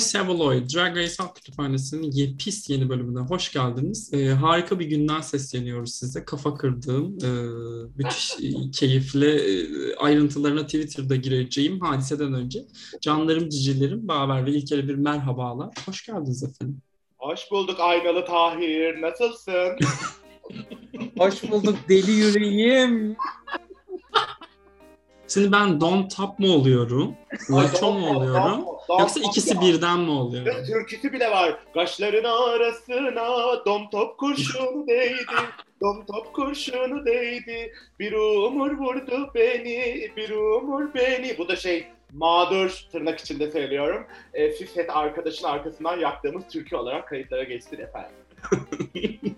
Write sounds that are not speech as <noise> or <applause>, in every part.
Savaloy, Drag Race Halk Kütüphanesi'nin yepis yeni bölümüne hoş geldiniz. Ee, harika bir günden sesleniyoruz size. Kafa kırdığım, e, müthiş e, keyifli e, ayrıntılarına Twitter'da gireceğim hadiseden önce. Canlarım, cicilerim, Baver ve İlker'e bir merhabalar. Hoş geldiniz efendim. Hoş bulduk Aynalı Tahir. Nasılsın? Hoş bulduk deli yüreğim. Şimdi ben Don Top mu oluyorum? Laço mu oluyorum? Yoksa ikisi birden mi oluyor? Ve türküsü bile var. Kaşların arasına dom top kurşunu <laughs> değdi. Dom top kurşunu değdi. Bir umur vurdu beni. Bir umur beni. Bu da şey mağdur tırnak içinde söylüyorum. E, Fifet arkadaşın arkasından yaktığımız türkü olarak kayıtlara geçsin efendim. <laughs>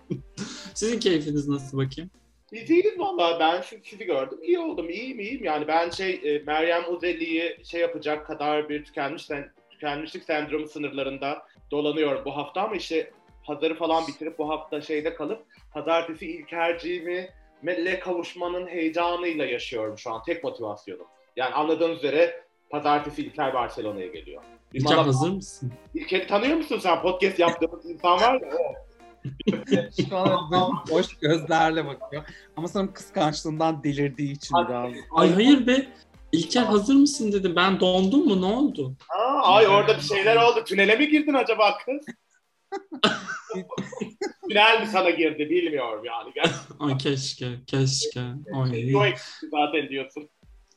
Sizin keyfiniz nasıl bakayım? İyiyiz valla ben şu sizi gördüm. İyi oldum, iyiyim iyiyim. Yani ben şey e, Meryem Uzeli'yi şey yapacak kadar bir tükenmiş sen, tükenmişlik sendromu sınırlarında dolanıyorum bu hafta ama işte hazırı falan bitirip bu hafta şeyde kalıp pazartesi İlkerciğimi Mel'le kavuşmanın heyecanıyla yaşıyorum şu an. Tek motivasyonum. Yani anladığınız üzere pazartesi İlker Barcelona'ya geliyor. İlker hazır mısın? İlker'i tanıyor musun sen? Podcast yaptığımız insan var ya. Şu an boş gözlerle bakıyor. Ama sanırım kıskançlığından delirdiği için biraz. Ay hayır be. İlker hazır mısın dedim. Ben dondum mu? Ne oldu? Aa, ay orada bir şeyler oldu. Tünele mi girdin acaba kız? <laughs> Tünel mi sana girdi bilmiyorum yani. Ay keşke, keşke. Ay. zaten diyorsun.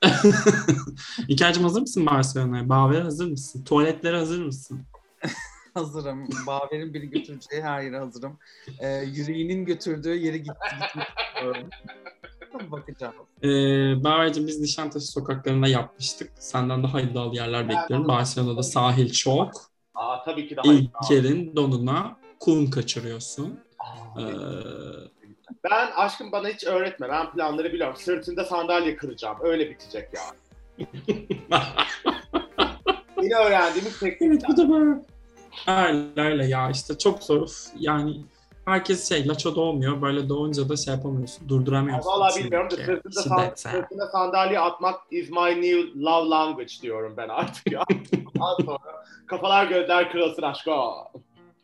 <laughs> İlker'cim hazır mısın Barcelona'ya? Baver hazır mısın? Tuvaletlere hazır mısın? <laughs> Hazırım. Baver'in beni götüreceği her yere hazırım. Ee, yüreğinin götürdüğü yere gitti. gitmek istiyorum. Bakacağız. Ee, Baver'cim biz Nişantaşı sokaklarında yapmıştık. Senden daha iddialı yerler bekliyorum. Barcelona'da sahil çok. Aa tabii ki daha. İlker'in donuna kum kaçırıyorsun. Ee, Ben aşkım bana hiç öğretme. Ben planları biliyorum. Sırtında sandalye kıracağım. Öyle bitecek ya. <laughs> Yine öğrendiğimiz Evet teknikler. bu da böyle. Öyle öyle ya işte çok zor. Yani herkes şey laço doğmuyor. Böyle doğunca da şey yapamıyorsun. Durduramıyorsun. Vallahi bilmiyorum da Çünkü sırtında, san- şiddetse. sırtına sandalye atmak is my new love language diyorum ben artık ya. <laughs> Sonra kafalar gözler kırılsın aşkım.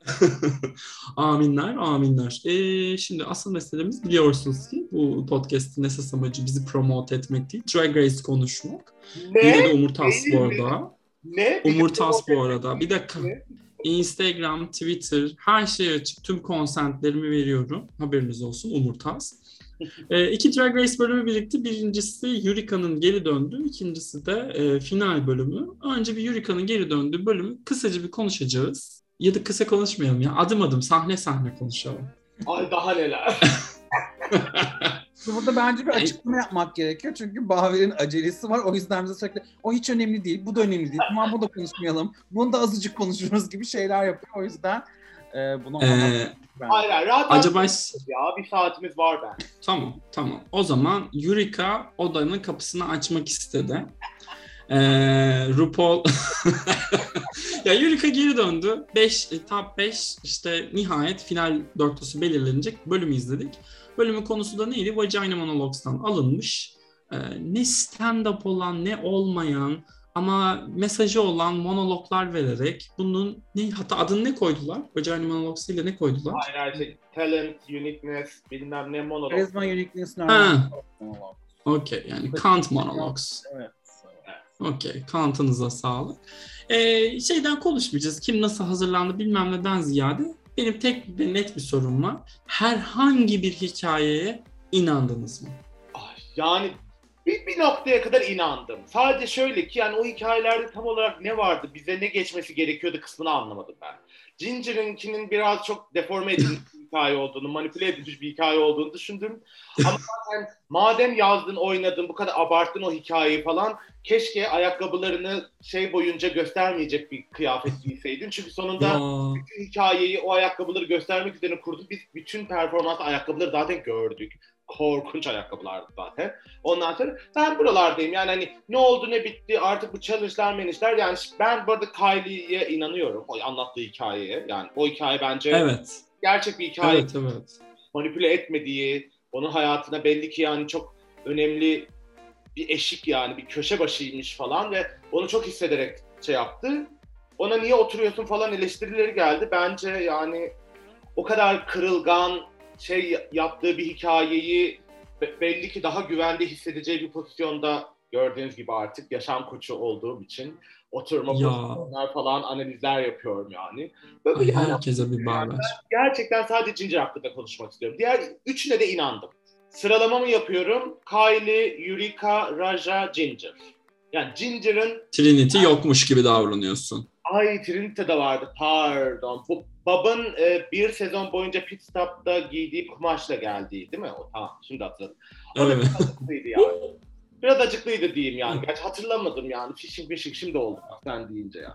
<laughs> aminler, aminler. Ee, şimdi asıl meselemiz biliyorsunuz ki bu podcast'in esas amacı bizi promote etmek değil. Drag Race konuşmak. Bir de Ne? Umurtas bu arada. Ne? Umurtas bu arada. Bir dakika. Ne? Instagram, Twitter, her şey açık. Tüm konsentlerimi veriyorum. Haberiniz olsun Umurtaz. <laughs> e, iki Drag Race bölümü birlikte. Birincisi Yurika'nın geri döndüğü, ikincisi de e, final bölümü. Önce bir Yurika'nın geri döndüğü bölümü kısaca bir konuşacağız. Ya da kısa konuşmayalım ya. Adım adım, sahne sahne konuşalım. Ay daha neler. <laughs> Burada bence bir açıklama yapmak gerekiyor. Çünkü Baver'in acelesi var. O yüzden bize sürekli o hiç önemli değil, bu da önemli değil. Aman bu da konuşmayalım. Bunu da azıcık konuşuruz gibi şeyler yapıyor. O yüzden e, bunu Ee. Hayır hayır rahat acaba... ya bir saatimiz var ben. Tamam, tamam. O zaman Yurika odanın kapısını açmak istedi. Ee, RuPaul... <laughs> ya Yurika geri döndü. 5, top 5 işte nihayet final dörtlüsü belirlenecek bölümü izledik. Bölümün konusu da neydi? Vagina Monologues'tan alınmış. Ee, ne stand-up olan ne olmayan ama mesajı olan monologlar vererek bunun ne hatta adını ne koydular? Vagina Monologues ile ne koydular? Hayır hayır şey, talent, uniqueness bilmem ne monolog. Charisma Uniqueness nereden? Okey yani Kant Monologues. Evet. Okey, Kant'ınıza sağlık. Ee, şeyden konuşmayacağız. Kim nasıl hazırlandı bilmem neden ziyade. Benim tek ve net bir sorum var. Herhangi bir hikayeye inandınız mı? Ay, Yani bir, bir noktaya kadar inandım. Sadece şöyle ki yani o hikayelerde tam olarak ne vardı, bize ne geçmesi gerekiyordu kısmını anlamadım ben. Ginger'ınkinin biraz çok deforme edilmiş bir hikaye olduğunu, manipüle edilmiş bir hikaye olduğunu düşündüm. Ama zaten madem yazdın, oynadın, bu kadar abarttın o hikayeyi falan, keşke ayakkabılarını şey boyunca göstermeyecek bir kıyafet giyseydin. Çünkü sonunda Ya, bütün hikayeyi o ayakkabıları göstermek üzerine kurduk. Biz bütün performans ayakkabıları zaten gördük. Korkunç ayakkabılardı zaten. Ondan sonra ben buralardayım. Yani hani ne oldu ne bitti artık bu challenge'lar menişler. Yani ben bu arada Kylie'ye inanıyorum. O anlattığı hikayeye. Yani o hikaye bence evet, gerçek bir hikaye. evet, evet. Manipüle etmediği, onun hayatına belli ki yani çok önemli bir eşik yani bir köşe başıymış falan ve onu çok hissederek şey yaptı. ona niye oturuyorsun falan eleştirileri geldi. Bence yani o kadar kırılgan şey yaptığı bir hikayeyi be- belli ki daha güvende hissedeceği bir pozisyonda gördüğünüz gibi artık yaşam koçu olduğum için oturma Ya. pozisyonlar falan analizler yapıyorum yani. Böyle Ay, yani herkese bir bağlaç. gerçekten sadece Ginger hakkında konuşmak istiyorum. Diğer üçüne de inandım. Sıralamamı yapıyorum. Kylie, Eureka, Raja, Ginger. Yani Ginger'ın Trinity yokmuş gibi davranıyorsun. ay Trinity'de vardı pardon. Bu Bob'ın e, bir sezon boyunca pit stop'ta giydiği kumaşla geldiği değil mi? O tamam şimdi hatırladım. O da Evet. biraz acıklıydı yani. Biraz acıklıydı diyeyim yani. Gerçi hatırlamadım yani. Fişik fişik şimdi oldu sen deyince yani.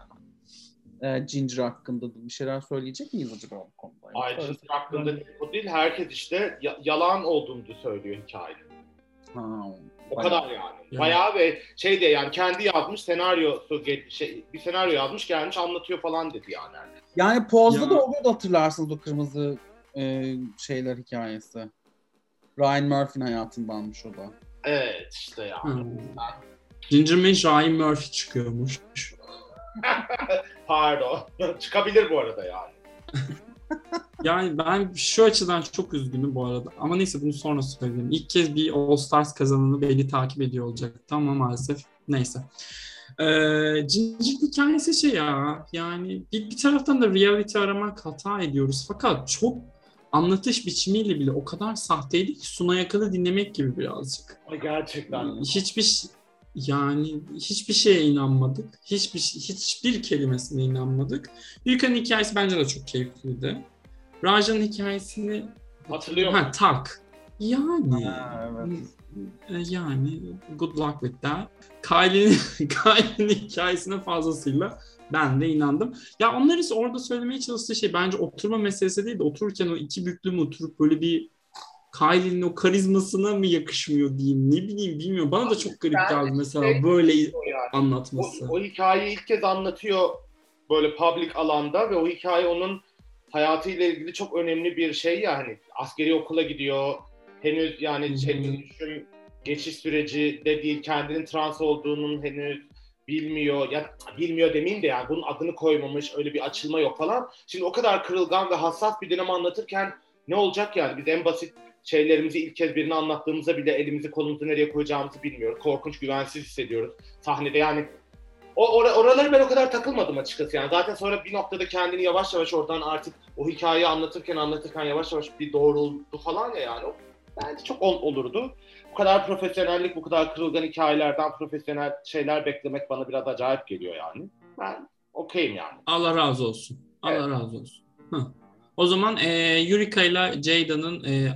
Ee, Ginger hakkında da bir şeyler söyleyecek miyiz acaba bu konuda? Ay Yoksa- Ginger hakkında o değil. Herkes işte ya- yalan olduğunu söylüyor hikaye. Ha, O bayağı. kadar yani. Yani. Bayağı ve şey de yani kendi yazmış senaryosu ge- şey, bir senaryo yazmış gelmiş anlatıyor falan dedi yani. Yani Poz'da Ya. da oluyordu hatırlarsınız o kırmızı e, şeyler hikayesi. Ryan Murphy'nin hayatındanmış o da. Evet işte ya. Hmm. Ginger May Ryan Murphy çıkıyormuş. <laughs> Pardon. Çıkabilir bu arada yani. <laughs> Yani ben şu açıdan çok üzgünüm bu arada. Ama neyse bunu sonra söyleyeyim. İlk kez bir All Stars kazananı beni takip ediyor olacak. Ama maalesef neyse. Ee, Ginger hikayesi şey ya. Yani bir, bir taraftan da reality aramak hata ediyoruz. Fakat çok anlatış biçimiyle bile o kadar sahteydi ki Suna Yakın'ı dinlemek gibi birazcık. Gerçekten. Hiçbir yani hiçbir şeye inanmadık. Hiçbir hiçbir kelimesine inanmadık. Yuka'nın hikayesi bence de çok keyifliydi. Raja'nın hikayesini Hatırlıyor ha, musun? tak. Yani Ha, evet. e, yani good luck with that. Kylie'nin <laughs> Kylie'nin hikayesine fazlasıyla ben de inandım. Ya onların orada söylemeye çalıştığı şey bence oturma meselesi değil de otururken o iki büklü mü oturup böyle bir Kylie'nin o karizmasına mı yakışmıyor diyeyim ne bileyim bilmiyorum. Bana da çok garip geldi mesela şey- böyle yani. anlatması. O, o hikayeyi ilk kez anlatıyor böyle public alanda ve o hikaye onun hayatıyla ilgili çok önemli bir şey ya hani askeri okula gidiyor. Henüz yani dönüşüm geçiş süreci de değil kendinin trans olduğunun henüz bilmiyor ya bilmiyor demeyeyim de yani bunun adını koymamış öyle bir açılma yok falan. Şimdi o kadar kırılgan ve hassas bir dönem anlatırken ne olacak yani biz en basit şeylerimizi ilk kez birine anlattığımızda bile elimizi kolumuzu nereye koyacağımızı bilmiyoruz. Korkunç, güvensiz hissediyoruz. Sahnede yani o or- oraları ben o kadar takılmadım açıkçası yani. Zaten sonra bir noktada kendini yavaş yavaş oradan artık o hikayeyi anlatırken anlatırken yavaş yavaş bir doğruldu falan ya yani. O bence çok ol- olurdu. Bu kadar profesyonellik, bu kadar kırılgan hikayelerden profesyonel şeyler beklemek bana biraz acayip geliyor yani. Ben okeyim yani. Allah razı olsun. Allah Evet. razı olsun. Hı. O zaman e, Eureka ile Jada'nın e,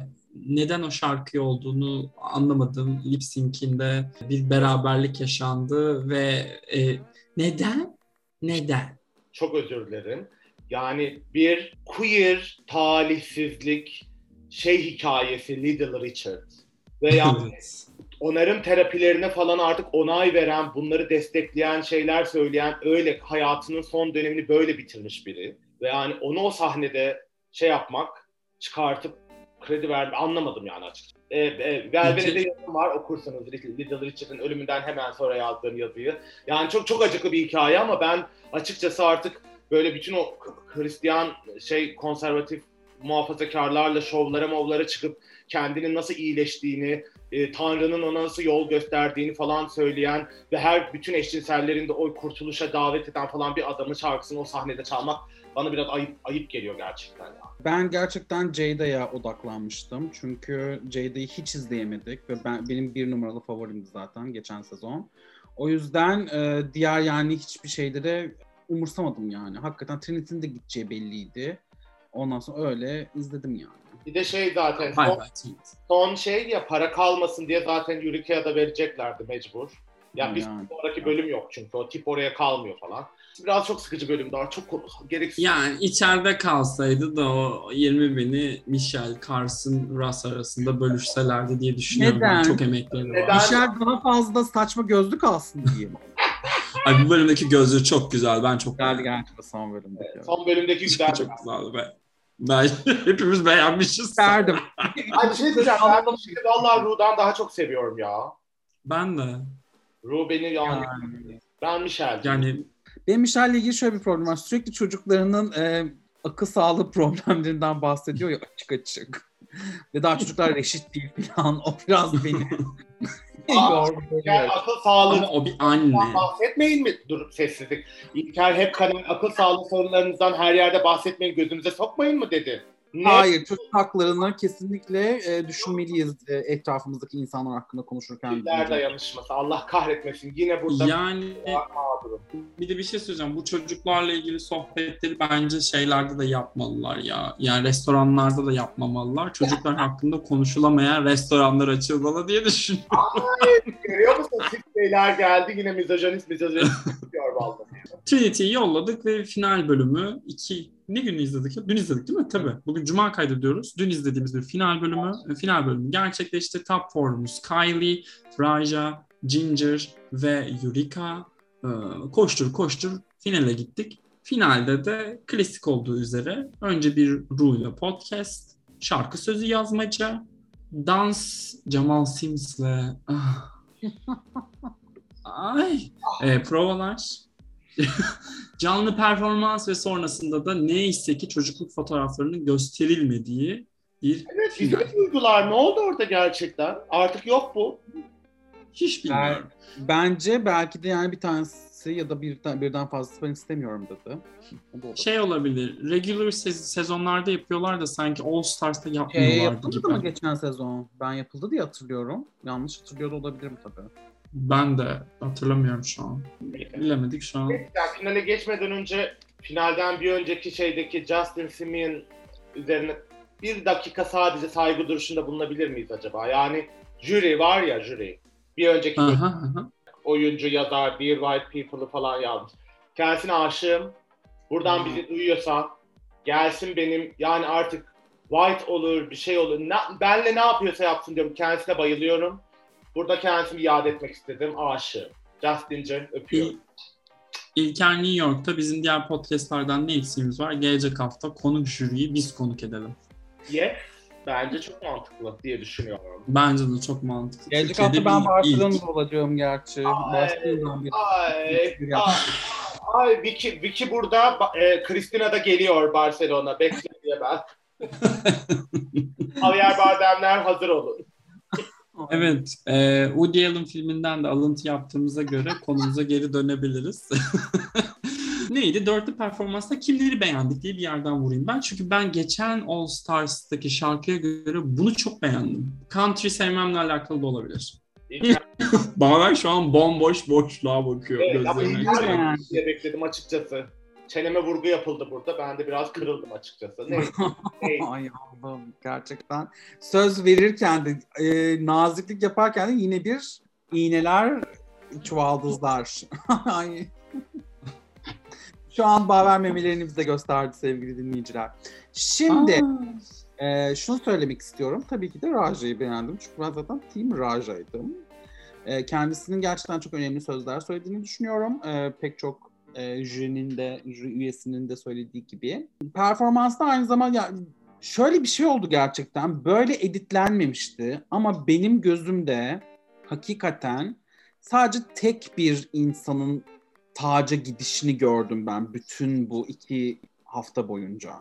neden o şarkıyı olduğunu anlamadım. Lip sync'inde bir beraberlik yaşandı ve e, neden? Neden? Çok özür dilerim. Yani bir queer talihsizlik şey hikayesi Little Richard. Ve yani <laughs> Evet. onarım terapilerine falan artık onay veren, bunları destekleyen şeyler söyleyen, öyle hayatının son dönemini böyle bitirmiş biri. Ve yani onu o sahnede şey yapmak, çıkartıp kredi verme anlamadım yani açıkçası. E, Velvene'de Peki. yazım var okursanız Little Richard'ın ölümünden hemen sonra yazdığım yazıyı. Yani çok çok acıklı bir hikaye ama ben açıkçası artık böyle bütün o Hristiyan şey konservatif muhafazakarlarla şovlara movlara çıkıp kendinin nasıl iyileştiğini, e, Tanrı'nın ona nasıl yol gösterdiğini falan söyleyen ve her bütün eşcinsellerin de o kurtuluşa davet eden falan bir adamın şarkısını o sahnede çalmak bana biraz ayıp ayıp geliyor gerçekten ya. Ben gerçekten Jada'ya odaklanmıştım. Çünkü Jada'yı hiç izleyemedik ve ben benim bir numaralı favorimdi zaten geçen sezon. O yüzden e, diğer yani hiçbir şeyleri umursamadım yani. Hakikaten Trinity'nin de gideceği belliydi. Ondan sonra öyle izledim yani. Bir de şey zaten son, son şey ya para kalmasın diye zaten Euryka'ya da vereceklerdi mecbur. Ya bir Yani. sonraki bölüm yok çünkü o tip oraya kalmıyor falan. Biraz çok sıkıcı bölüm daha çok gereksiz. Yani içeride kalsaydı da o 20 bini Michelle, Carson, Russ arasında bölüşselerdi diye düşünüyorum. Ben Neden? çok emekleri var. Neden? Michelle daha fazla saçma gözlük alsın diye. Ay, bu bölümdeki gözlüğü çok güzel. Ben çok Geldi gerçekten son bölümdeki. Son bölümdeki güzel. çok güzeldi be. Ben <laughs> hepimiz beğenmişiz. Verdim. <laughs> Ay bir şey diyeceğim. Ben bu şeyi vallahi Ru'dan daha çok seviyorum ya. Ben de. Ru beni yani. Yani. Ben Michelle. Yani Benim Michelle'le ilgili şöyle bir problem var. Sürekli çocuklarının e, akıl sağlığı <laughs> problemlerinden bahsediyor ya açık açık. Ve daha çocuklar reşit değil falan. O biraz beni. <laughs> Yani akıl sağlığı Ama o bir anne. bahsetmeyin mi? Dur sessizlik. İlker hep kadın akıl sağlığı sorunlarınızdan her yerde bahsetmeyin gözünüze sokmayın mı dedi. Ne? Hayır, çocuk haklarını kesinlikle e, düşünmeliyiz e, etrafımızdaki insanlar hakkında konuşurken. Türkler dayanışması. Allah kahretmesin. Yine burada Yani mağdurum. bir de bir şey söyleyeceğim. Bu çocuklarla ilgili sohbetleri bence şeylerde de yapmalılar ya. Yani restoranlarda da yapmamalılar. Çocuklar hakkında konuşulamayan restoranlar açılmalı diye düşünüyorum. Görüyor musun? Six beyler geldi yine mizojenist mizojenist <laughs> diyor vallahi. Trinity'yi yolladık ve final bölümü iki ne günü izledik? Dün izledik değil mi? Tabii. Bugün Cuma kaydediyoruz. Dün izlediğimiz bir final bölümü. e, Final bölümü gerçekleşti. Top 4'umuz Kylie, Raja, Ginger ve Yurika. Ee, koştur koştur finale gittik. Finalde de klasik olduğu üzere önce bir Ru ile podcast, şarkı sözü yazmaca, dans Jamal Sims'le ah. <laughs> ay e, provalar <laughs> canlı performans ve sonrasında da neyse ki çocukluk fotoğraflarının gösterilmediği bir Evet final. bizim duygular ne oldu orada gerçekten? Artık yok bu. Hiç bilmiyorum. Bence belki de yani bir tanesi ya da birden, birden fazlası ben istemiyorum dedi. O da olabilir. Şey olabilir, regular se- sezonlarda yapıyorlar da sanki All Stars'ta Şey yapmıyorlardı yapıldı mı gibi. geçen sezon? Ben yapıldı diye hatırlıyorum. Yanlış hatırlıyor da olabilirim tabii. Ben de hatırlamıyorum şu an. Bilemedik şu an. Yani finale geçmeden önce finalden bir önceki şeydeki Justin Simeon üzerine bir dakika sadece saygı duruşunda bulunabilir miyiz acaba? Yani jüri var ya jüri. Bir önceki Aha, aha. oyuncu yazar Dear White People'ı falan yazmış. Kendisine aşığım. Buradan Hmm. bizi duyuyorsa gelsin benim yani artık White olur bir şey olur. Ne, benle ne yapıyorsa yapsın diyorum. Kendisine bayılıyorum. Burada kendisini yad etmek istedim. Aşığım. Justin'cim öpüyorum. İlker New York'ta bizim diğer podcastlardan ne eksiğimiz var? Gelecek hafta konuk jüriyi biz konuk edelim. Yes. Bence çok mantıklı diye düşünüyorum. Bence de çok mantıklı. Gelecek hafta ben. Barcelona'da olacağım gerçi. Barcelona'dan bir Ay, bir ay, ay Vicky, Vicky burada, e, Christina da geliyor Barcelona. Bekle diye ben. <laughs> Javier Bardemler hazır olun. Evet, e, Woody Allen filminden de alıntı yaptığımıza göre konumuza geri dönebiliriz. <laughs> Neydi? Dörtlü performansta kimleri beğendik diye bir yerden vurayım ben. Çünkü ben geçen All Stars'taki şarkıya göre bunu çok beğendim. Country sevmemle alakalı da olabilir. <laughs> Bana şu an bomboş boşluğa bakıyor evet, ama gözlerine. İlker Yani. bekledim açıkçası. Çeneme vurgu yapıldı burada. Ben de biraz kırıldım açıkçası. Ne? <laughs> ne? Ay Allah'ım gerçekten. Söz verirken de e, naziklik yaparken de yine bir iğneler çuvaldızlar. <laughs> Ay. Şu an bağver memelerini bize gösterdi sevgili dinleyiciler. Şimdi e, şunu söylemek istiyorum. Tabii ki de Raja'yı beğendim. Çünkü ben zaten Team Raja'ydım. E, kendisinin gerçekten çok önemli sözler söylediğini düşünüyorum. E, pek çok e, jürinin de, jüri üyesinin de söylediği gibi. Performansta aynı zamanda ya, şöyle bir şey oldu gerçekten. Böyle editlenmemişti ama benim gözümde hakikaten sadece tek bir insanın taca gidişini gördüm ben bütün bu iki hafta boyunca.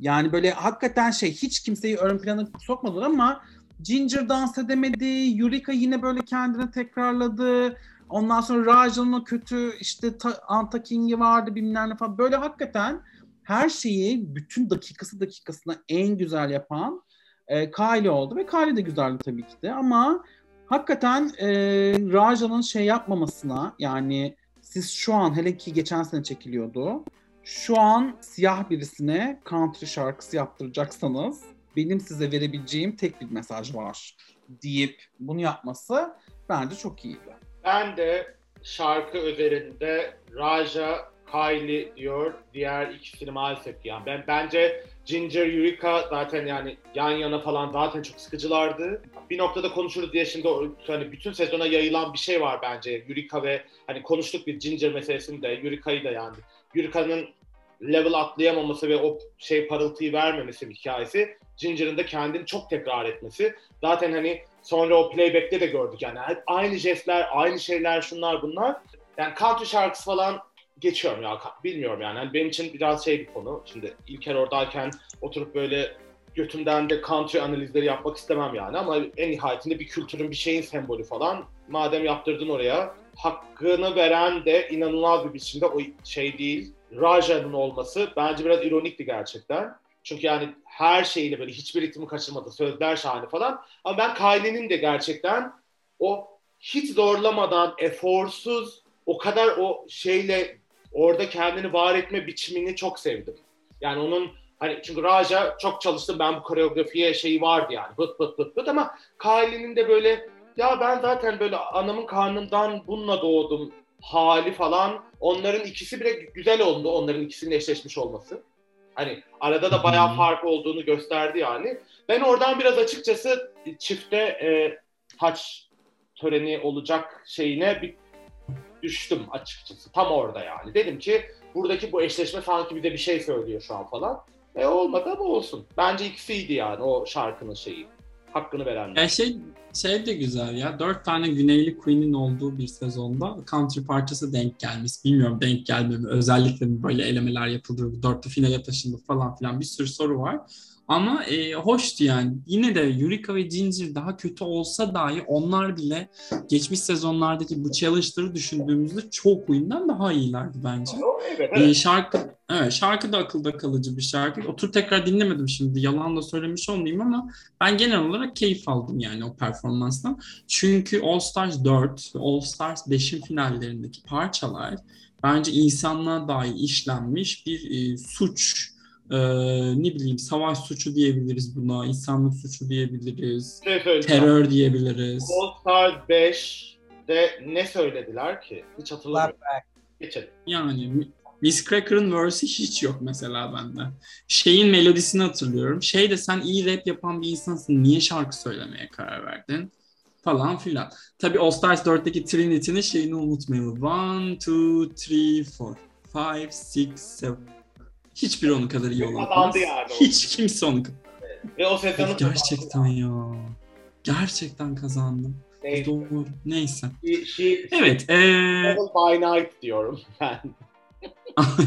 Yani böyle hakikaten şey hiç kimseyi ön plana sokmadılar ama Ginger dans edemedi, Yurika yine böyle kendini tekrarladı. Ondan sonra Raja'nın o kötü işte ta, Anta King'i vardı bilmem ne falan. Böyle hakikaten her şeyi bütün dakikası dakikasına en güzel yapan e, Kylie oldu. Ve Kylie de güzeldi tabii ki de ama hakikaten e, Raja'nın şey yapmamasına yani siz şu an hele ki geçen sene çekiliyordu. Şu an siyah birisine country şarkısı yaptıracaksanız benim size verebileceğim tek bir mesaj var deyip bunu yapması bence çok iyiydi. Ben de şarkı üzerinde Raja, Kylie diyor. Diğer ikisini maalesef yani. Ben bence Ginger, Eureka zaten yani yan yana falan zaten çok sıkıcılardı. Bir noktada konuşuruz diye şimdi hani bütün sezona yayılan bir şey var bence. Eureka ve hani konuştuk bir Ginger meselesini de Eureka'yı da yani. Eureka'nın level atlayamaması ve o şey parıltıyı vermemesi bir hikayesi. Ginger'ın da kendini çok tekrar etmesi. Zaten hani sonra o playback'te de gördük yani aynı jestler, aynı şeyler şunlar bunlar. Yani country şarkısı falan geçiyorum ya. Bilmiyorum yani. Hani benim için biraz şey bir konu. Şimdi İlker oradayken oturup böyle götümden de country analizleri yapmak istemem yani ama en nihayetinde bir kültürün bir şeyin sembolü falan. Madem yaptırdın oraya hakkını veren de inanılmaz bir biçimde o şey değil. Raja'nın olması bence biraz ironikti gerçekten. Çünkü yani her şeyiyle böyle hiçbir ritmi kaçırmadı. Sözler şahane falan. Ama ben Kylie'nin de gerçekten o hiç zorlamadan, eforsuz, o kadar o şeyle orada kendini var etme biçimini çok sevdim. Yani onun hani çünkü Raja çok çalıştım ben bu koreografiye şeyi vardı yani bıt bıt bıt bıt ama Kylie'nin de böyle ya ben zaten böyle anamın karnından bununla doğdum hali falan onların ikisi bile güzel oldu onların ikisinin eşleşmiş olması. Hani arada da bayağı fark olduğunu gösterdi yani. Ben oradan biraz açıkçası çifte e, taç töreni olacak şeyine bir düştüm açıkçası. Tam orada yani. Dedim ki buradaki bu eşleşme sanki bize bir şey söylüyor şu an falan. E olmadı ama olsun. Bence ikisiydi yani o şarkının şeyi. Hakkını verenler. Ya şey şey de güzel ya. Dört tane Güneyli Queen'in olduğu bir sezonda country parçası denk gelmiş. Bilmiyorum denk gelme mi? Özellikle mi böyle elemeler yapıldı? Dörtlü finale taşındı falan filan bir sürü soru var. Ama e, hoştu yani. Yine de Eureka ve Ginger daha kötü olsa dahi onlar bile geçmiş sezonlardaki bu challenge'ları düşündüğümüzde çok oyundan daha iyilerdi bence. Evet, evet. şarkı evet şarkı da akılda kalıcı bir şarkı. Otur tekrar dinlemedim şimdi. Yalan da söylemiş olmayayım ama ben genel olarak keyif aldım yani o performanstan. Çünkü All Stars 4 ve All Stars 5'in finallerindeki parçalar bence insanlığa dair işlenmiş bir e, suç e, ne bileyim savaş suçu diyebiliriz buna, insanlık suçu diyebiliriz, Şey terör diyebiliriz. All Stars 5'de ne söylediler ki? Hiç hatırlamıyorum. Geçelim. Yani Miss Cracker'ın verse'i hiç yok mesela bende. Şeyin melodisini hatırlıyorum. Şey de sen iyi rap yapan bir insansın. Niye şarkı söylemeye karar verdin? Falan filan. Tabii All Stars 4'teki Trinity'nin şeyini unutmayalım. 1, 2, 3, 4, 5, 6, 7. Hiçbir onun kadar iyi olamaz. Yani. Hiç kimse onun kadar. Ve o sezonu Gerçekten ya. Gerçekten kazandım. Neyse. Doğru. Neyse. She, she, Evet. Ee... By Night diyorum ben. <laughs>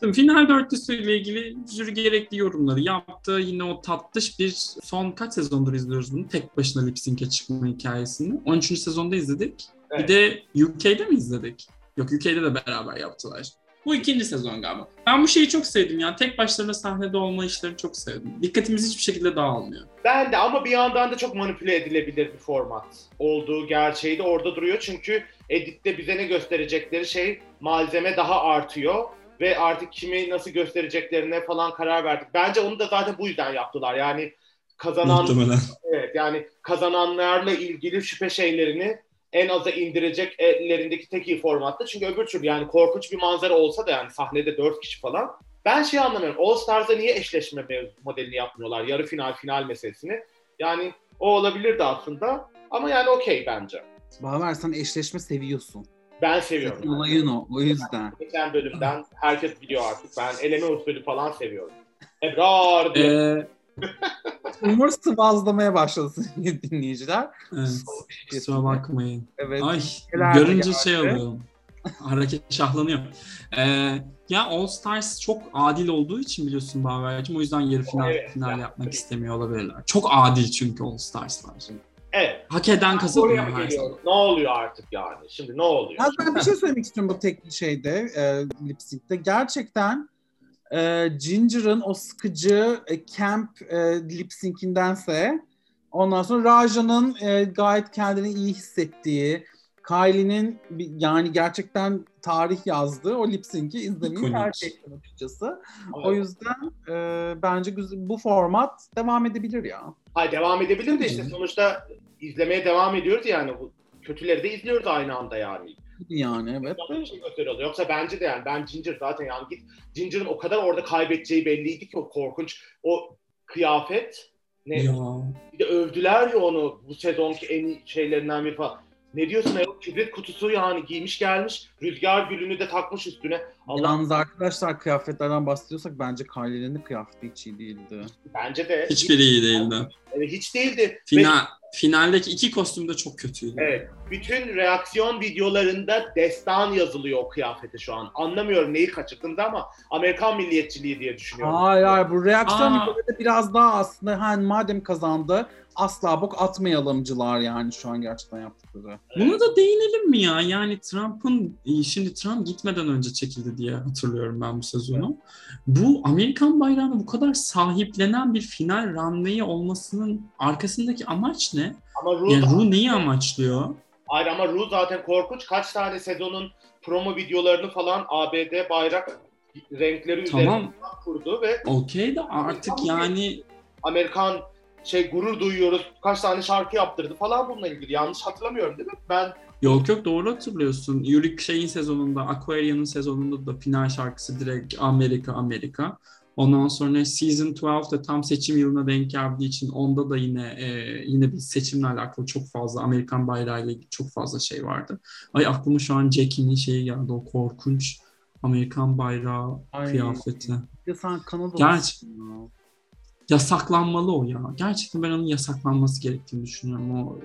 Şimdi final dörtlüsüyle ilgili jüri gerekli yorumları yaptı. Yine o tatlış bir son kaç sezondur izliyoruz bunu? Tek başına lip sync'e çıkma hikayesini. 13. sezonda izledik. Evet. Bir de UK'de mi izledik? Yok UK'de de beraber yaptılar. Bu ikinci sezon galiba. Ben bu şeyi çok sevdim ya. Tek başlarına sahnede olma işlerini çok sevdim. Dikkatimiz hiçbir şekilde dağılmıyor. Ben de ama bir yandan da çok manipüle edilebilir bir format olduğu gerçeği de orada duruyor. Çünkü editte bize ne gösterecekleri şey malzeme daha artıyor ve artık kimi nasıl göstereceklerine falan karar verdik. Bence onu da zaten bu yüzden yaptılar. Yani kazanan Muhtemelen. evet yani kazananlarla ilgili şüphe şeylerini en aza indirecek ellerindeki tek iyi formatta. Çünkü öbür türlü yani korkunç bir manzara olsa da yani sahnede dört kişi falan. Ben şey anlamıyorum. All Stars'da niye eşleşme modelini yapmıyorlar? Yarı final, final meselesini. Yani o olabilirdi aslında. Ama yani okey bence. Bağlar sen eşleşme seviyorsun. Ben seviyorum. Senin olayın o. O yüzden. Geçen bölümden herkes biliyor artık. Ben eleme usulü falan seviyorum. Ebrar diye. Ee, <laughs> Umur sıvazlamaya başladı dinleyiciler. evet, kusura bakmayın. Evet. Ay görünce geldi. şey oluyorum. <laughs> Hareket şahlanıyor. Ee, ya All Stars çok adil olduğu için biliyorsun Baver'cim. O yüzden yarı final Evet, final ya, yapmak tabii. istemiyor olabilirler. Çok adil çünkü All Stars'lar. Evet. Hak eden kazanıyor her zaman. Ne oluyor artık yani? Şimdi ne oluyor? Ya ben bir şey söylemek istiyorum bu tek şeyde, e, lip sync'te. Gerçekten e, Ginger'ın o sıkıcı e, camp e, lip sync'indense ondan sonra Raja'nın e, gayet kendini iyi hissettiği, Kylie'nin yani gerçekten tarih yazdığı o lip sync'i izlemeyi tercih ettim açıkçası. O Evet. yüzden e, bence bu format devam edebilir ya. Hayır devam edebilir de işte sonuçta izlemeye devam ediyoruz yani. Bu kötüleri de izliyoruz aynı anda yani. Yani evet. Zaten bir şey gösteriyorlar. Yoksa bence de yani ben Ginger zaten yani git Ginger'ın o kadar orada kaybedeceği belliydi ki o korkunç o kıyafet ne Ya. bir de övdüler ya onu bu sezonki en iyi şeylerinden biri falan. Ne diyorsun ayol? Kibrit kutusu yani giymiş gelmiş. Rüzgar gülünü de takmış üstüne. Allah Yalnız arkadaşlar kıyafetlerden bahsediyorsak bence Kylie'nin kıyafeti hiç iyi değildi. bence de Hiçbiri iyi değildi. Evet, hiç değildi. Ve Final, Finaldeki iki kostüm de çok kötüydü. Evet. Bütün reaksiyon videolarında destan yazılıyor o kıyafete şu an. Anlamıyorum neyi kaçırdınız ama Amerikan milliyetçiliği diye düşünüyorum. Hayır hayır bu reaksiyon Aa. videoları biraz daha aslında hani madem kazandı asla bok atmayalımcılar yani şu an gerçekten yaptıkları. Buna da değinelim mi ya? Yani Trump'ın e, şimdi Trump gitmeden önce çekildi diye hatırlıyorum ben bu sezonu. Bu Amerikan bayrağını bu kadar sahiplenen bir final runway'i olmasının arkasındaki amaç ne? Ama Ru, Yani Ru neyi amaçlıyor? Hayır ama Ru zaten korkunç. Kaç tane sezonun promo videolarını falan ABD bayrak renkleri üzerine Tamam. kurdu ve Okey de artık yani Amerikan şey gurur duyuyoruz. Kaç tane şarkı yaptırdı falan bununla ilgili. Yanlış hatırlamıyorum değil mi? Ben Yok yok doğru hatırlıyorsun. Yurik şeyin sezonunda, Aquarian'ın sezonunda da final şarkısı direkt Amerika Amerika. Ondan sonra Season 12 de tam seçim yılına denk geldiği için onda da yine e, yine bir seçimle alakalı çok fazla Amerikan bayrağıyla ilgili çok fazla şey vardı. Ay aklıma şu an Jackie'nin şeyi geldi o korkunç Amerikan bayrağı Ay. kıyafeti. Ya sen Kanada Gerçi yasaklanmalı o ya. Gerçekten ben onun yasaklanması gerektiğini düşünüyorum. O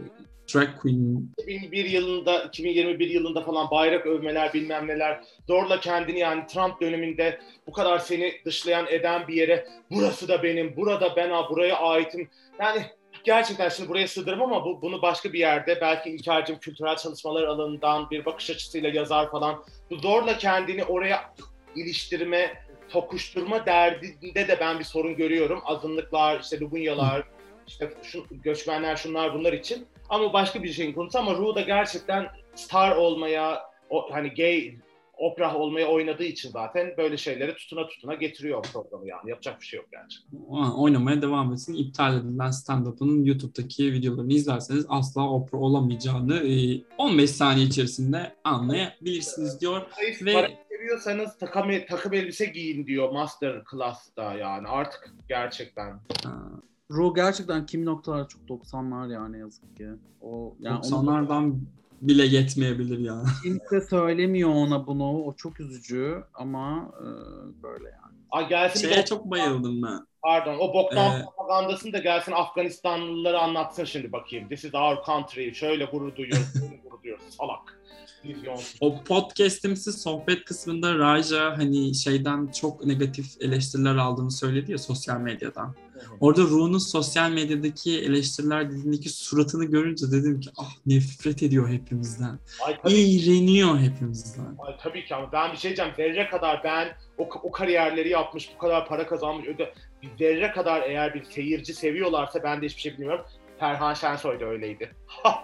drag queen 2001 yılında, 2021 yılında falan bayrak övmeler bilmem neler zorla kendini yani Trump döneminde bu kadar seni dışlayan eden bir yere burası da benim, burada ben buraya aitim. Yani gerçekten şimdi buraya sığdırım ama bu, bunu başka bir yerde belki İlker'cim kültürel çalışmalar alanından bir bakış açısıyla yazar falan. Bu zorla kendini oraya iliştirme, tokuşturma derdinde de ben bir sorun görüyorum. Azınlıklar, işte Lubunyalar, işte şu, göçmenler şunlar bunlar için. Ama başka bir şeyin konusu ama Ru da gerçekten star olmaya, o, hani gay opera olmaya oynadığı için zaten böyle şeyleri tutuna tutuna getiriyor programı yani. Yapacak bir şey yok gerçekten. oynamaya devam etsin. İptal edilen stand-up'ının YouTube'daki videolarını izlerseniz asla opera olamayacağını e, 15 saniye içerisinde anlayabilirsiniz diyor. Zayıf Ve- seviyorsanız takım, takım elbise giyin diyor Master Class'ta yani artık gerçekten. Ru gerçekten kimi noktalar çok 90'lar yani yazık ki. O yani onu 90'lardan bile yetmeyebilir ya. <laughs> kimse söylemiyor ona bunu. O çok üzücü ama e, böyle yani. Ay gelsin Şeye çok bayıldım ben. Pardon o boktan Ee, propagandasını da gelsin Afganistanlıları anlatsın şimdi bakayım. This is our country. Şöyle gurur duyuyoruz, <laughs> böyle gurur duyuyoruz. Salak. O podcast'imsi sohbet kısmında Raja hani şeyden çok negatif eleştiriler aldığını söyledi ya sosyal medyadan. Orada Ru'nun sosyal medyadaki eleştiriler dediğindeki suratını görünce dedim ki ah nefret ediyor hepimizden. Ay tabii, İğreniyor hepimizden. ay tabii ki ama ben bir şey diyeceğim. Zerre kadar ben o, o kariyerleri yapmış, bu kadar para kazanmış. Öde, zerre kadar eğer bir seyirci seviyorlarsa ben de hiçbir şey bilmiyorum. Ferhan Şensoy da öyleydi. <laughs>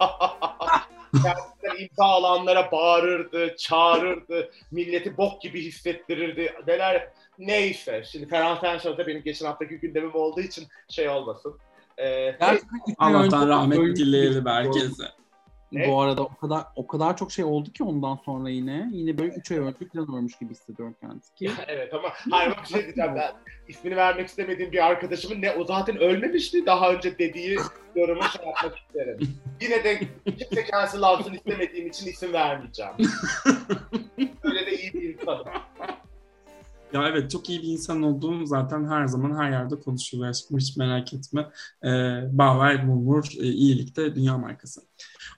Gerçekten imza alanlara bağırırdı, çağırırdı, milleti bok gibi hissettirirdi. Neler neyse. Şimdi Ferhan Şensoy da benim geçen haftaki gündemim olduğu için şey olmasın. Ee, Allah'tan rahmet dileyelim gibi herkese. Ne? Bu arada o kadar o kadar çok şey oldu ki ondan sonra yine yine böyle 3 ay önce falan ölmüş gibi hissediyorum kendisi ki. <laughs> evet ama hayır bir şey diyeceğim ben. ismini vermek istemediğim bir arkadaşımın ne o zaten ölmemişti daha önce dediği <laughs> yorumu şey yapmak isterim. Yine de kimse cancel alsın istemediğim için isim vermeyeceğim. <laughs> Öyle de iyi bir insanım. Ya evet çok iyi bir insan olduğum zaten her zaman her yerde konuşuluyor aşkım hiç merak etme. Ee, Bauer Murmur e, iyilikte dünya markası.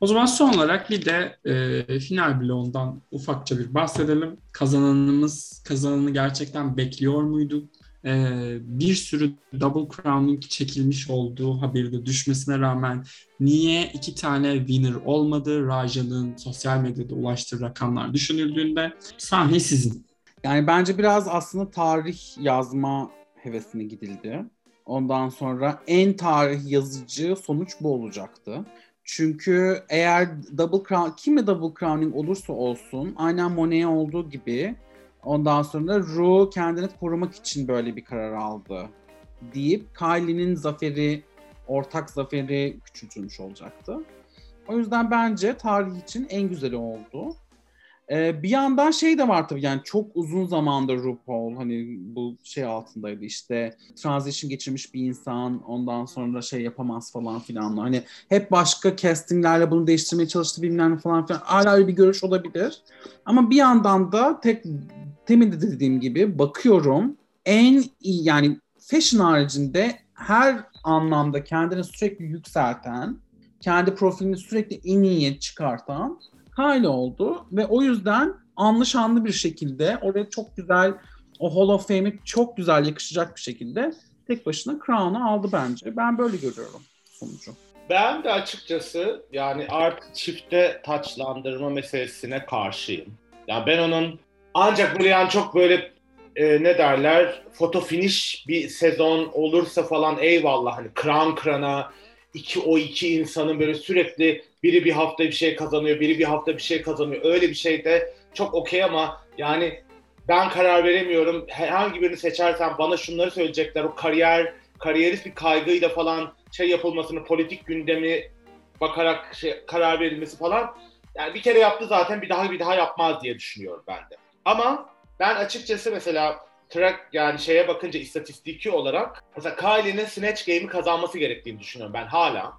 O zaman son olarak bir de e, final bloğundan ufakça bir bahsedelim. Kazananımız kazananı gerçekten bekliyor muyduk? Ee, bir sürü double crowning çekilmiş olduğu haberi de düşmesine rağmen niye iki tane winner olmadı? Raja'nın sosyal medyada ulaştığı rakamlar düşünüldüğünde sahne sizin. Yani bence biraz aslında tarih yazma hevesine gidildi. Ondan sonra en tarih yazıcı sonuç bu olacaktı. Çünkü eğer double crown, kime double crowning olursa olsun aynen Monet'e olduğu gibi ondan sonra Ru kendini korumak için böyle bir karar aldı deyip Kylie'nin zaferi, ortak zaferi küçültülmüş olacaktı. O yüzden bence tarih için en güzeli oldu. Ee, bir yandan şey de var tabii yani çok uzun zamandır RuPaul hani bu şey altındaydı işte transition geçirmiş bir insan ondan sonra şey yapamaz falan filan. Hani hep başka castinglerle bunu değiştirmeye çalıştı bilmem falan filan. Hala öyle bir görüş olabilir. Ama bir yandan da tek temin de dediğim gibi bakıyorum en iyi yani fashion haricinde her anlamda kendini sürekli yükselten kendi profilini sürekli en iyiye çıkartan Kylie oldu ve o yüzden anlı şanlı bir şekilde oraya çok güzel o Hall of Fame'e çok güzel yakışacak bir şekilde tek başına Crown'u aldı bence. Ben böyle görüyorum sonucu. Ben de açıkçası yani artık çifte taçlandırma meselesine karşıyım. Yani ben onun ancak böyle yani çok böyle e, ne derler foto finish bir sezon olursa falan eyvallah hani kran krana iki o iki insanın böyle sürekli biri bir hafta bir şey kazanıyor, biri bir hafta bir şey kazanıyor. Öyle bir şey de çok okey ama yani ben karar veremiyorum. Herhangi birini seçersem bana şunları söyleyecekler. O kariyer, kariyerist bir kaygıyla falan şey yapılmasını, politik gündemi bakarak şey, karar verilmesi falan. Yani bir kere yaptı zaten bir daha bir daha yapmaz diye düşünüyorum ben de. Ama ben açıkçası mesela track yani şeye bakınca istatistiki olarak mesela Kylie'nin Snatch Game'i kazanması gerektiğini düşünüyorum ben hala.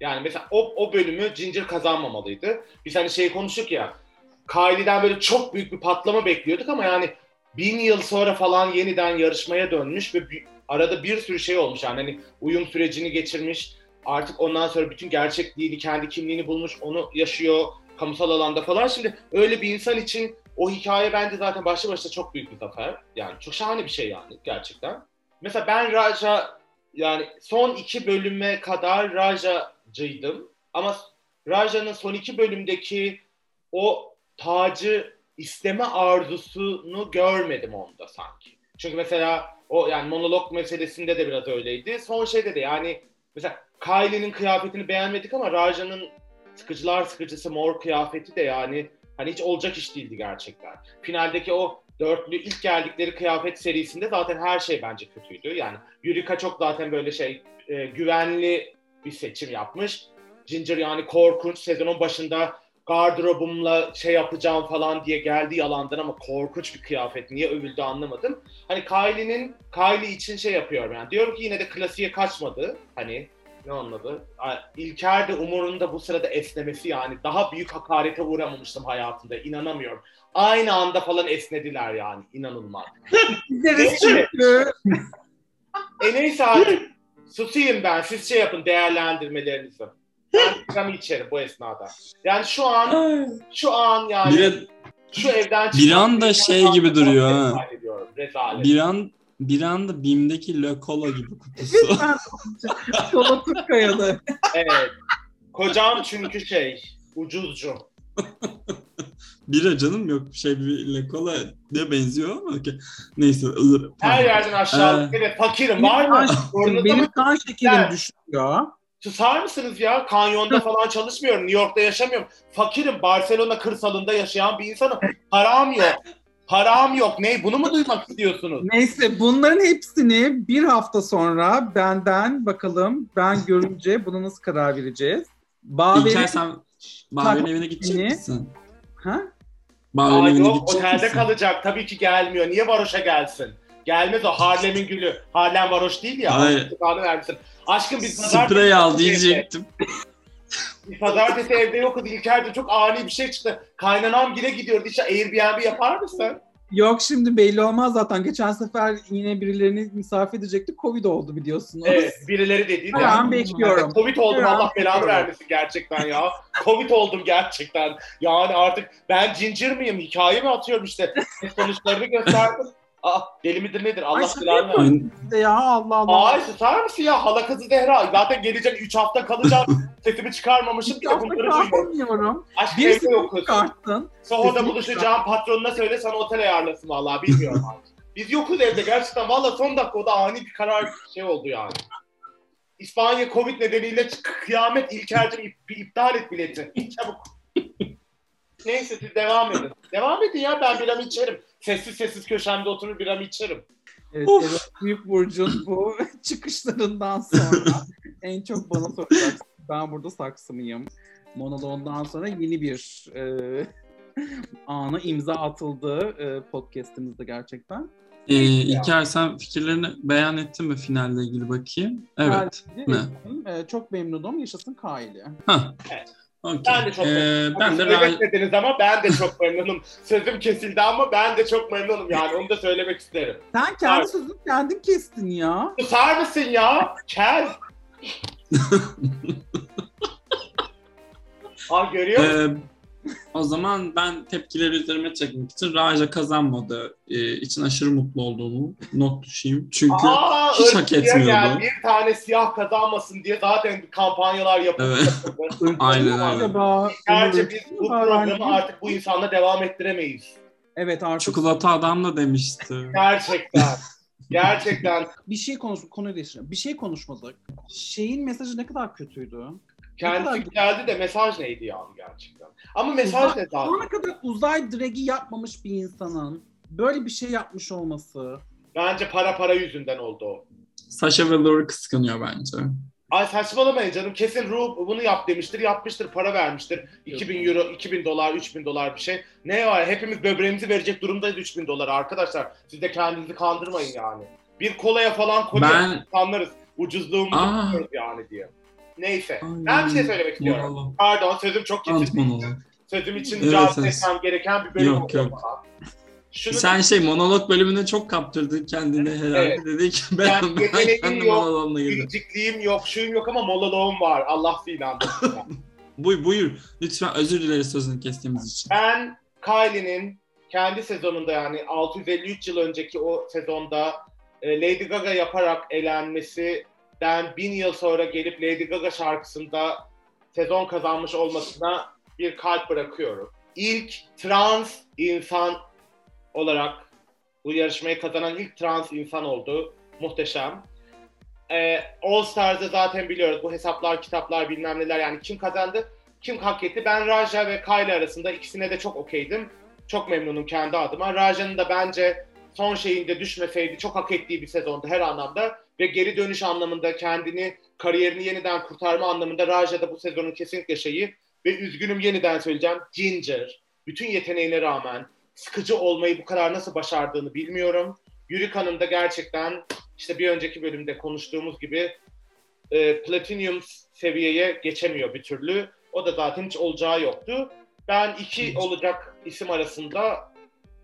Yani mesela o, o bölümü Ginger kazanmamalıydı. Biz hani şey konuştuk ya Kylie'den böyle çok büyük bir patlama bekliyorduk ama yani bin yıl sonra falan yeniden yarışmaya dönmüş ve bir, arada bir sürü şey olmuş. Yani hani uyum sürecini geçirmiş. Artık ondan sonra bütün gerçekliğini, kendi kimliğini bulmuş, onu yaşıyor kamusal alanda falan. Şimdi öyle bir insan için o hikaye bence zaten başlı başına çok büyük bir zafer. Yani çok şahane bir şey yani gerçekten. Mesela ben Raja yani son iki bölüme kadar Raja'cıydım. Ama Raja'nın son iki bölümdeki o tacı isteme arzusunu görmedim onda sanki. Çünkü mesela o yani monolog meselesinde de biraz öyleydi. Son şeyde de yani mesela Kylie'nin kıyafetini beğenmedik ama Raja'nın sıkıcılar sıkıcısı mor kıyafeti de yani hani hiç olacak iş değildi gerçekten. Finaldeki o dörtlü ilk geldikleri kıyafet serisinde zaten her şey bence kötüydü. Yani Yurika çok zaten böyle şey e, güvenli bir seçim yapmış. Ginger yani korkunç sezonun başında gardırobumla şey yapacağım falan diye geldi yalandan ama korkunç bir kıyafet. Niye övüldü anlamadım. Hani Kylie'nin Kylie için şey yapıyorum yani. Diyorum ki yine de klasiğe kaçmadı. Hani ne anladı? İlker de umurunda bu sırada esnemesi yani. Daha büyük hakarete uğramamıştım hayatımda. İnanamıyorum. Aynı anda falan esnediler yani. İnanılmaz. <laughs> neyse. e neyse artık. Susayım ben. Siz şey yapın değerlendirmelerinizi. Ben içerim bu esnada. Yani şu an şu an yani bir, şu evden bir anda şey gibi duruyor ha. Rezalet. Bir an bir anda BİM'deki Le Cola gibi kutusu. Kola Türkkaya'da. evet. Kocam çünkü şey ucuzcu. Bira canım yok şey bir Le Cola ne benziyor ama okay. neyse. Her yerden aşağı. Ee, fakirim var mı? Benim kan şekerim düşüyor. Susar mısınız ya? Kanyonda falan çalışmıyorum. New York'ta yaşamıyorum. Fakirim. Barcelona kırsalında yaşayan bir insanım. Param yok. Param yok. Ne? Bunu mu duymak istiyorsunuz? Neyse bunların hepsini bir hafta sonra benden bakalım ben görünce buna nasıl karar vereceğiz? İlker sen Bağver'in evine gidecek misin? Ha? Bağver'in evine yok, gidecek otelde misin? kalacak. Tabii ki gelmiyor. Niye Varoş'a gelsin? Gelmez o Harlem'in gülü. Harlem varoş değil ya. Hayır. vermişsin. Aşkım biz pazartesi... Sprey al diyecektim. Pazartesi evde yokuz. İlker'de çok ani bir şey çıktı. Kaynanam gire gidiyordu. İşte Airbnb yapar mısın? Yok şimdi belli olmaz zaten. Geçen sefer yine birilerini misafir edecekti. Covid oldu biliyorsunuz. Evet birileri dedi. Ben bekliyorum. Covid oldum ben Allah belanı vermesin gerçekten ya. Covid oldum gerçekten. Yani artık ben cincir miyim? Hikaye mi atıyorum işte. Sonuçlarını gösterdim. Aa deli midir nedir? Allah silahını. Ya Allah Allah. Ay susar mısın ya? Hala kızı Zehra. Zaten geleceğim 3 hafta kalacağım. <laughs> Sesimi çıkarmamışım ki bunları duyuyorum. Aşk bir evde yokuz. Çıkarttın. Soho'da buluşacağım. Patronuna söyle sana otel ayarlasın valla. Bilmiyorum <laughs> artık. Biz yokuz evde gerçekten. Valla son dakika o da ani bir karar şey oldu yani. İspanya Covid nedeniyle kıyamet İlker'cim iptal et bileti. Çabuk. <laughs> Neyse siz devam edin. Devam edin ya ben biramı içerim. Sessiz sessiz köşemde oturur biramı içerim. Evet, evet Büyük Burcu'nun bu <laughs> çıkışlarından sonra <laughs> en çok bana soracaksın. Ben burada saksı mıyım? Monoloğundan sonra yeni bir e, ana imza atıldı e, podcastimizde gerçekten. Ee, İlker sen fikirlerini beyan ettin mi finalle ilgili bakayım? Evet. mi? E, çok memnunum. Yaşasın Kylie. Evet. Okay. Ben de çok ee, ben de evet dediniz ama ben de çok memnunum. <laughs> Sözüm kesildi ama ben de çok memnunum yani onu da söylemek isterim. Sen kendi Var. sözünü kendin kestin ya. Susar mısın ya? Kel. <laughs> Ah görüyor musun? Ee, o zaman ben tepkileri üzerime çekmek için Raja kazanmadı e, için aşırı mutlu olduğumu not düşeyim. Çünkü Aa, hiç hak etmiyordu. gel, bir tane siyah kazanmasın diye zaten kampanyalar yapıldı. Evet. <laughs> Aynen öyle. Gerçi biz bu programı artık bu insanla devam ettiremeyiz. Evet artık çikolata adam da demişti. <laughs> Gerçekten. Gerçekten bir şey konuş konuyu değiştirelim. Bir şey konuşmadık. Şeyin mesajı ne kadar kötüydü. Kendisi geldi de mesaj neydi yani gerçekten. Ama mesaj ne Şu zaten? ana kadar uzay dragi yapmamış bir insanın böyle bir şey yapmış olması. Bence para para yüzünden oldu o. Sasha Velour kıskanıyor bence. Ay saçmalamayın canım. Kesin Ru bunu yap demiştir. Yapmıştır. Para vermiştir. 2000 euro, 2000 dolar, 3000 dolar bir şey. Ne var? Hepimiz böbreğimizi verecek durumdayız 3000 dolar arkadaşlar. Siz de kendinizi kandırmayın yani. Bir kolaya falan koca Ben insanlarız. Ucuzluğumuzu yani diye. Neyse. Ay, Ben bir şey söylemek istiyorum. monolog. Pardon sözüm çok kesildi. Sözüm için Evet, cevap evet. etmem gereken bir bölüm Yok, yok. Şunu Sen şey monolog bölümüne çok kaptırdın kendini herhalde. Evet. Dedi ki ben, Yani ben kendi yok, monologumla girdim. biricikliğim yok, şuyum yok ama monoloğum var. Allah filan. <laughs> Buyur, buyur. Lütfen özür dileriz sözünü kestiğimiz için. Ben Kylie'nin kendi sezonunda yani 653 yıl önceki o sezonda e, Lady Gaga yaparak elenmesinden bin yıl sonra gelip Lady Gaga şarkısında sezon kazanmış olmasına bir kalp bırakıyorum. İlk trans insan olarak bu yarışmayı kazanan ilk trans insan oldu. Muhteşem. Ee, All Stars'ı zaten biliyoruz. Bu hesaplar, kitaplar bilmem neler yani kim kazandı? kim hak etti? Ben Raja ve Kylie arasında ikisine de çok okeydim. Çok memnunum kendi adıma. Raja'nın da bence son şeyinde düşmeseydi çok hak ettiği bir sezondu her anlamda. Ve geri dönüş anlamında kendini, kariyerini yeniden kurtarma anlamında Raja da bu sezonun kesinlikle şeyi. Ve üzgünüm yeniden söyleyeceğim. Ginger. Bütün yeteneğine rağmen sıkıcı olmayı bu kadar nasıl başardığını bilmiyorum. Yurika'nın da gerçekten işte bir önceki bölümde konuştuğumuz gibi e, platinum seviyeye geçemiyor bir türlü. O da zaten hiç olacağı yoktu. Ben iki olacak isim arasında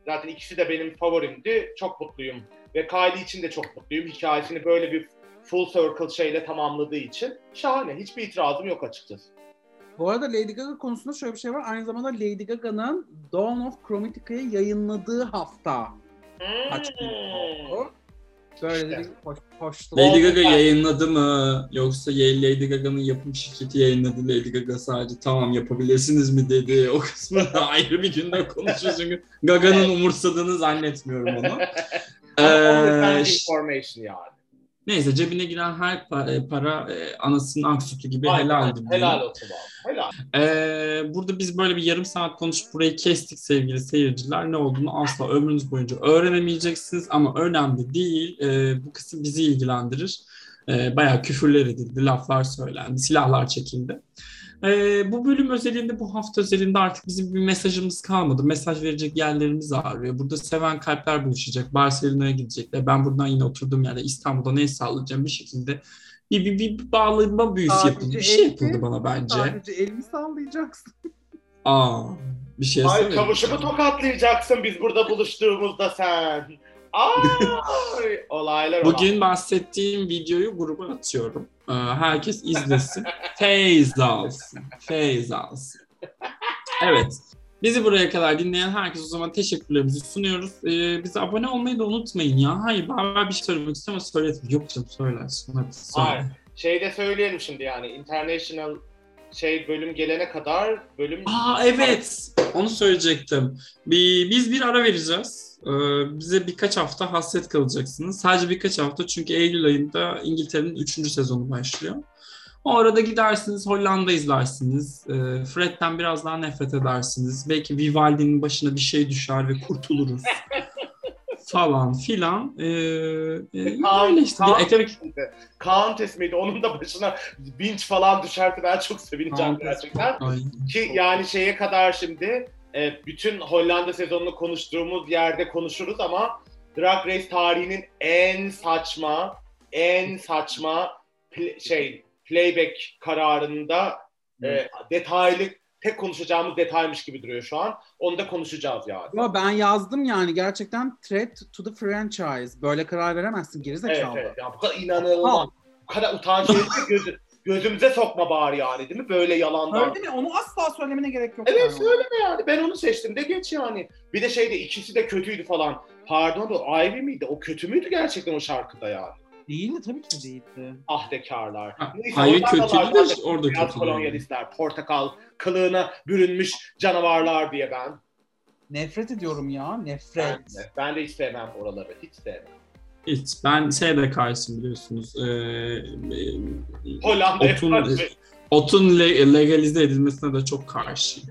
zaten ikisi de benim favorimdi. Çok mutluyum. Ve Kylie için de çok mutluyum. Hikayesini böyle bir full circle şeyle tamamladığı için. Şahane. Hiçbir itirazım yok açıkçası. Bu arada Lady Gaga konusunda şöyle bir şey var. Aynı zamanda Lady Gaga'nın Dawn of Chromatica'yı yayınladığı hafta Hmm. oldu. Böyle İşte. de bir hoş, hoştu. Lady Gaga yayınladı mı? Yoksa Lady Gaga'nın yapım şirketi yayınladı. Lady Gaga sadece tamam yapabilirsiniz mi dedi. O kısmı <laughs> ayrı bir günde konuşuruz çünkü Gaga'nın umursadığını zannetmiyorum onu. <laughs> Ee, information yani. Neyse cebine giren her pa- para e, anasının ak sütü gibi Aynen, helaldir. Helal olsun abi. Helal. Ee, burada biz böyle bir yarım saat konuşup burayı kestik sevgili seyirciler. Ne olduğunu asla ömrünüz boyunca öğrenemeyeceksiniz ama önemli değil. Ee, bu kısım bizi ilgilendirir. Ee, bayağı küfürler edildi, laflar söylendi, silahlar çekildi. Ee, bu bölüm özelinde, bu hafta özelinde artık bizim bir mesajımız kalmadı. Mesaj verecek yerlerimiz ağrıyor. Burada seven kalpler buluşacak. Barcelona'ya gidecekler. Ben buradan yine oturduğum yerde İstanbul'da ne sallayacağım bir şekilde bir, bir, bir, bağlama büyüsü Sadece yapıldı. Bir şey yapıldı bana bence. Sadece elini sallayacaksın. Aa, bir şey Ay söyledim. kavuşumu tokatlayacaksın biz burada buluştuğumuzda sen. Ay olaylar Bugün bahsettiğim videoyu gruba atıyorum. Ee, herkes izlesin. Feyz alsın. Feyz alsın. Evet. Bizi buraya kadar dinleyen herkes o zaman teşekkürlerimizi sunuyoruz. Ee, bize abone olmayı da unutmayın ya. Hayır ben bir şey söylemek istiyorum ama söyledim. Yok canım söylersin. Hadi söyle. Hayır. Şey de söyleyelim şimdi yani international şey bölüm gelene kadar bölüm Aa evet. Onu söyleyecektim. Bir, biz bir ara vereceğiz. Ee, bize birkaç hafta hasret kalacaksınız. Sadece birkaç hafta çünkü Eylül ayında İngiltere'nin 3. sezonu başlıyor. O arada gidersiniz Hollanda izlersiniz. Ee, Fred'den biraz daha nefret edersiniz. Belki Vivaldi'nin başına bir şey düşer ve kurtuluruz. <laughs> falan filan. Ee, e, Kaan- öyle işte. Kaan- Eklemek Countess miydi? Onun da başına binç falan düşerse ben çok sevineceğim Countess. gerçekten. Ay. Ki yani şeye kadar şimdi e, bütün Hollanda sezonunu konuştuğumuz yerde konuşuruz ama Drag Race tarihinin en saçma, en saçma pl- şey playback kararında e, detaylı tek konuşacağımız detaymış gibi duruyor şu an. Onu da konuşacağız yani. Ama ben yazdım yani gerçekten threat to the franchise. Böyle karar veremezsin Evet, gerizekalı. evet. Ya bu kadar inanılmaz. Bu kadar utanç verici ki gözü, gözümüze sokma bari yani değil mi? Böyle yalandan. Öyle mi? Onu asla söylemene gerek yok. Evet yani. söyleme yani. Ben onu seçtim de geç yani. Bir de şeyde ikisi de kötüydü falan. Pardon da Ivy miydi? O kötü müydü gerçekten o şarkıda yani? Değildi tabii ki de değildi. Ahdekarlar. Ha, Neyse, onlar kötüydü de orada Beyaz kötüydü. kolonyalistler, portakal kılığına bürünmüş canavarlar diye ben. Nefret ediyorum ya. Ben Nefret. de, ben de hiç sevmem oraları. Hiç sevmem. Hiç. Ben şeye de karşıyım biliyorsunuz. Ee, e, Hollanda'ya otun, otun le- legalize edilmesine de çok karşıyım.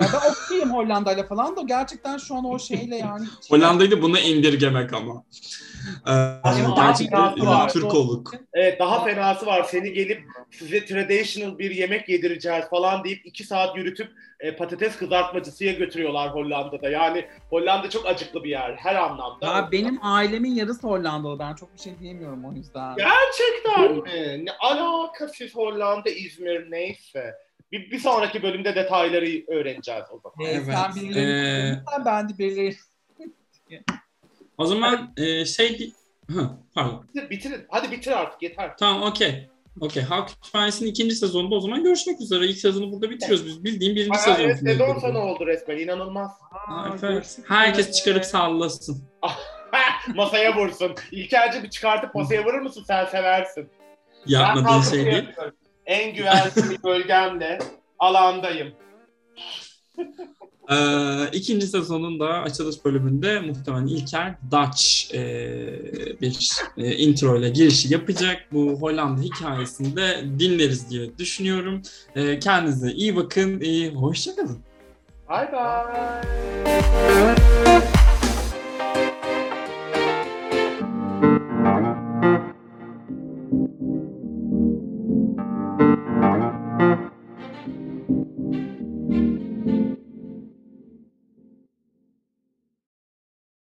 Ya ben okuyayım Hollanda'yla falan da gerçekten şu an o şeyle yani. Hollanda'yı da buna indirgemek ama. Ee, gerçekten var. Türk oluk. Evet daha fenası var. Seni gelip size traditional bir yemek yedireceğiz falan deyip iki saat yürütüp e, patates kızartmacısıya götürüyorlar Hollanda'da. Yani Hollanda çok acıklı bir yer her anlamda. Ya benim ailemin yarısı Hollandalı. Ben çok bir şey diyemiyorum o yüzden. Gerçekten mi? Ne alakasız Hollanda, İzmir neyse. Bir, bir sonraki bölümde detayları öğreneceğiz o zaman. Evet, Sen birilerini ee, ben de birileri. O zaman e, şey... Hı, pardon. Bitir, bitirin. Hadi bitir artık yeter. Tamam okey. Okey. Halk Kütüphanesi'nin ikinci sezonunda o zaman görüşmek üzere. İlk sezonu burada bitiriyoruz biz. Bildiğim birinci sezon. evet, sezon sonu oldu resmen. inanılmaz. Aa, evet. Herkes çıkarıp sallasın. <laughs> masaya vursun. İlkerci bir çıkartıp masaya vurur musun? Sen seversin. Yapmadığın şey değil. yapıyorum. En güvenli <laughs> bir bölgemle alandayım. Ee, ikinci sezonun da açılış bölümünde muhtemelen İlker Dutch e, bir e, intro ile girişi yapacak. Bu Hollanda hikayesini de dinleriz diye düşünüyorum. E, kendinize iyi bakın. E, hoşçakalın. Bye bye.